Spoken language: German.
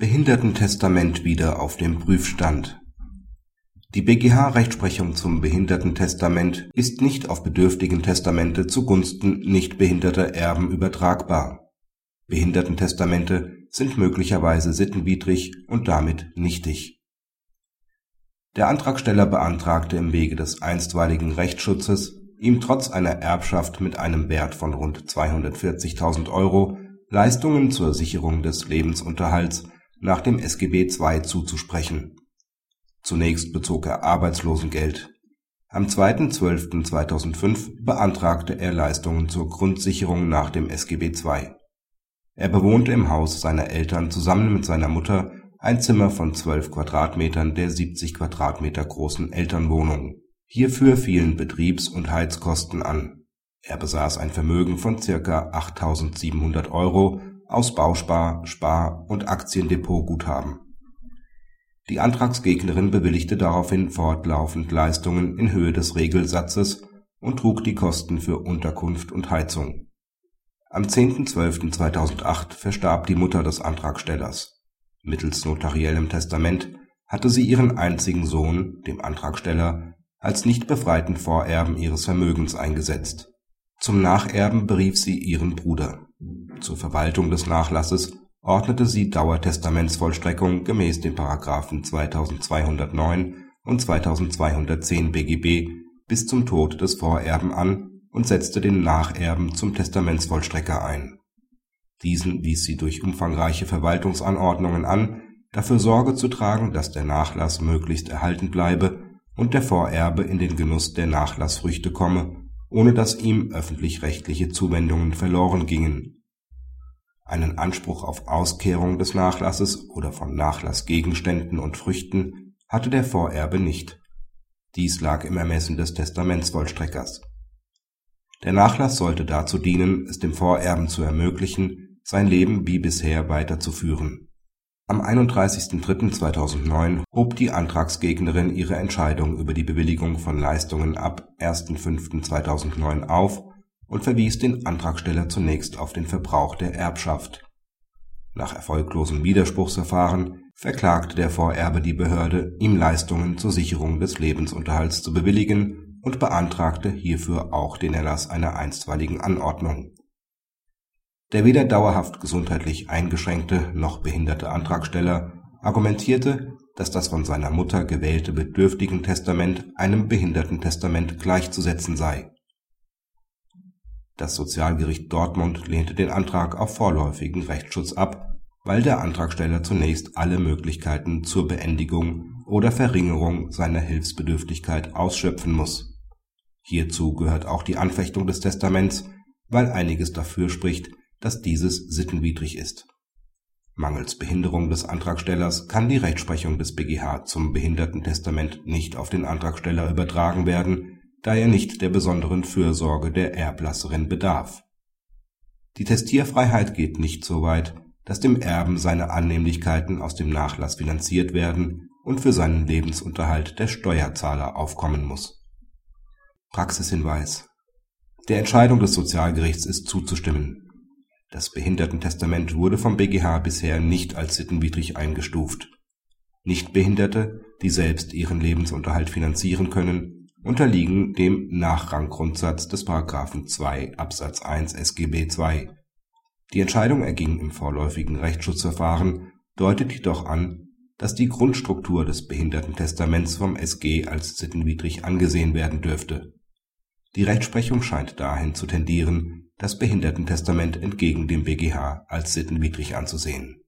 Behindertentestament wieder auf dem Prüfstand. Die BGH-Rechtsprechung zum Behindertentestament ist nicht auf Bedürftigentestamente zugunsten nicht behinderter Erben übertragbar. Behindertentestamente sind möglicherweise sittenwidrig und damit nichtig. Der Antragsteller beantragte im Wege des einstweiligen Rechtsschutzes, ihm trotz einer Erbschaft mit einem Wert von rund 240.000 Euro Leistungen zur Sicherung des Lebensunterhalts nach dem SGB II zuzusprechen. Zunächst bezog er Arbeitslosengeld. Am 2.12.2005 beantragte er Leistungen zur Grundsicherung nach dem SGB II. Er bewohnte im Haus seiner Eltern zusammen mit seiner Mutter ein Zimmer von 12 Quadratmetern der 70 Quadratmeter großen Elternwohnung. Hierfür fielen Betriebs und Heizkosten an. Er besaß ein Vermögen von circa 8.700 Euro aus Bauspar Spar und Aktiendepotguthaben. Die Antragsgegnerin bewilligte daraufhin fortlaufend Leistungen in Höhe des Regelsatzes und trug die Kosten für Unterkunft und Heizung. Am 10.12.2008 verstarb die Mutter des Antragstellers. Mittels notariellem Testament hatte sie ihren einzigen Sohn, dem Antragsteller, als nicht befreiten Vorerben ihres Vermögens eingesetzt. Zum Nacherben berief sie ihren Bruder zur Verwaltung des Nachlasses ordnete sie Dauertestamentsvollstreckung gemäß den § 2209 und 2210 BGB bis zum Tod des Vorerben an und setzte den Nacherben zum Testamentsvollstrecker ein. Diesen wies sie durch umfangreiche Verwaltungsanordnungen an, dafür Sorge zu tragen, dass der Nachlass möglichst erhalten bleibe und der Vorerbe in den Genuss der Nachlassfrüchte komme ohne dass ihm öffentlich-rechtliche Zuwendungen verloren gingen. Einen Anspruch auf Auskehrung des Nachlasses oder von Nachlassgegenständen und Früchten hatte der Vorerbe nicht. Dies lag im Ermessen des Testamentsvollstreckers. Der Nachlass sollte dazu dienen, es dem Vorerben zu ermöglichen, sein Leben wie bisher weiterzuführen am 31.03.2009 hob die Antragsgegnerin ihre Entscheidung über die Bewilligung von Leistungen ab 1.05.2009 auf und verwies den Antragsteller zunächst auf den Verbrauch der Erbschaft. Nach erfolglosem Widerspruchsverfahren verklagte der Vorerbe die Behörde, ihm Leistungen zur Sicherung des Lebensunterhalts zu bewilligen und beantragte hierfür auch den Erlass einer einstweiligen Anordnung der weder dauerhaft gesundheitlich eingeschränkte noch behinderte Antragsteller argumentierte, dass das von seiner Mutter gewählte Bedürftigentestament einem Behindertentestament gleichzusetzen sei. Das Sozialgericht Dortmund lehnte den Antrag auf vorläufigen Rechtsschutz ab, weil der Antragsteller zunächst alle Möglichkeiten zur Beendigung oder Verringerung seiner Hilfsbedürftigkeit ausschöpfen muss. Hierzu gehört auch die Anfechtung des Testaments, weil einiges dafür spricht dass dieses sittenwidrig ist. Mangels Behinderung des Antragstellers kann die Rechtsprechung des BGH zum Behindertentestament nicht auf den Antragsteller übertragen werden, da er nicht der besonderen Fürsorge der Erblasserin bedarf. Die Testierfreiheit geht nicht so weit, dass dem Erben seine Annehmlichkeiten aus dem Nachlass finanziert werden und für seinen Lebensunterhalt der Steuerzahler aufkommen muss. Praxishinweis Der Entscheidung des Sozialgerichts ist zuzustimmen das Behindertentestament wurde vom BGH bisher nicht als sittenwidrig eingestuft. Nichtbehinderte, die selbst ihren Lebensunterhalt finanzieren können, unterliegen dem Nachranggrundsatz des § 2 Absatz 1 SGB II. Die Entscheidung erging im vorläufigen Rechtsschutzverfahren, deutet jedoch an, dass die Grundstruktur des Behindertentestaments vom SG als sittenwidrig angesehen werden dürfte. Die Rechtsprechung scheint dahin zu tendieren das Behindertentestament entgegen dem BGH als sittenwidrig anzusehen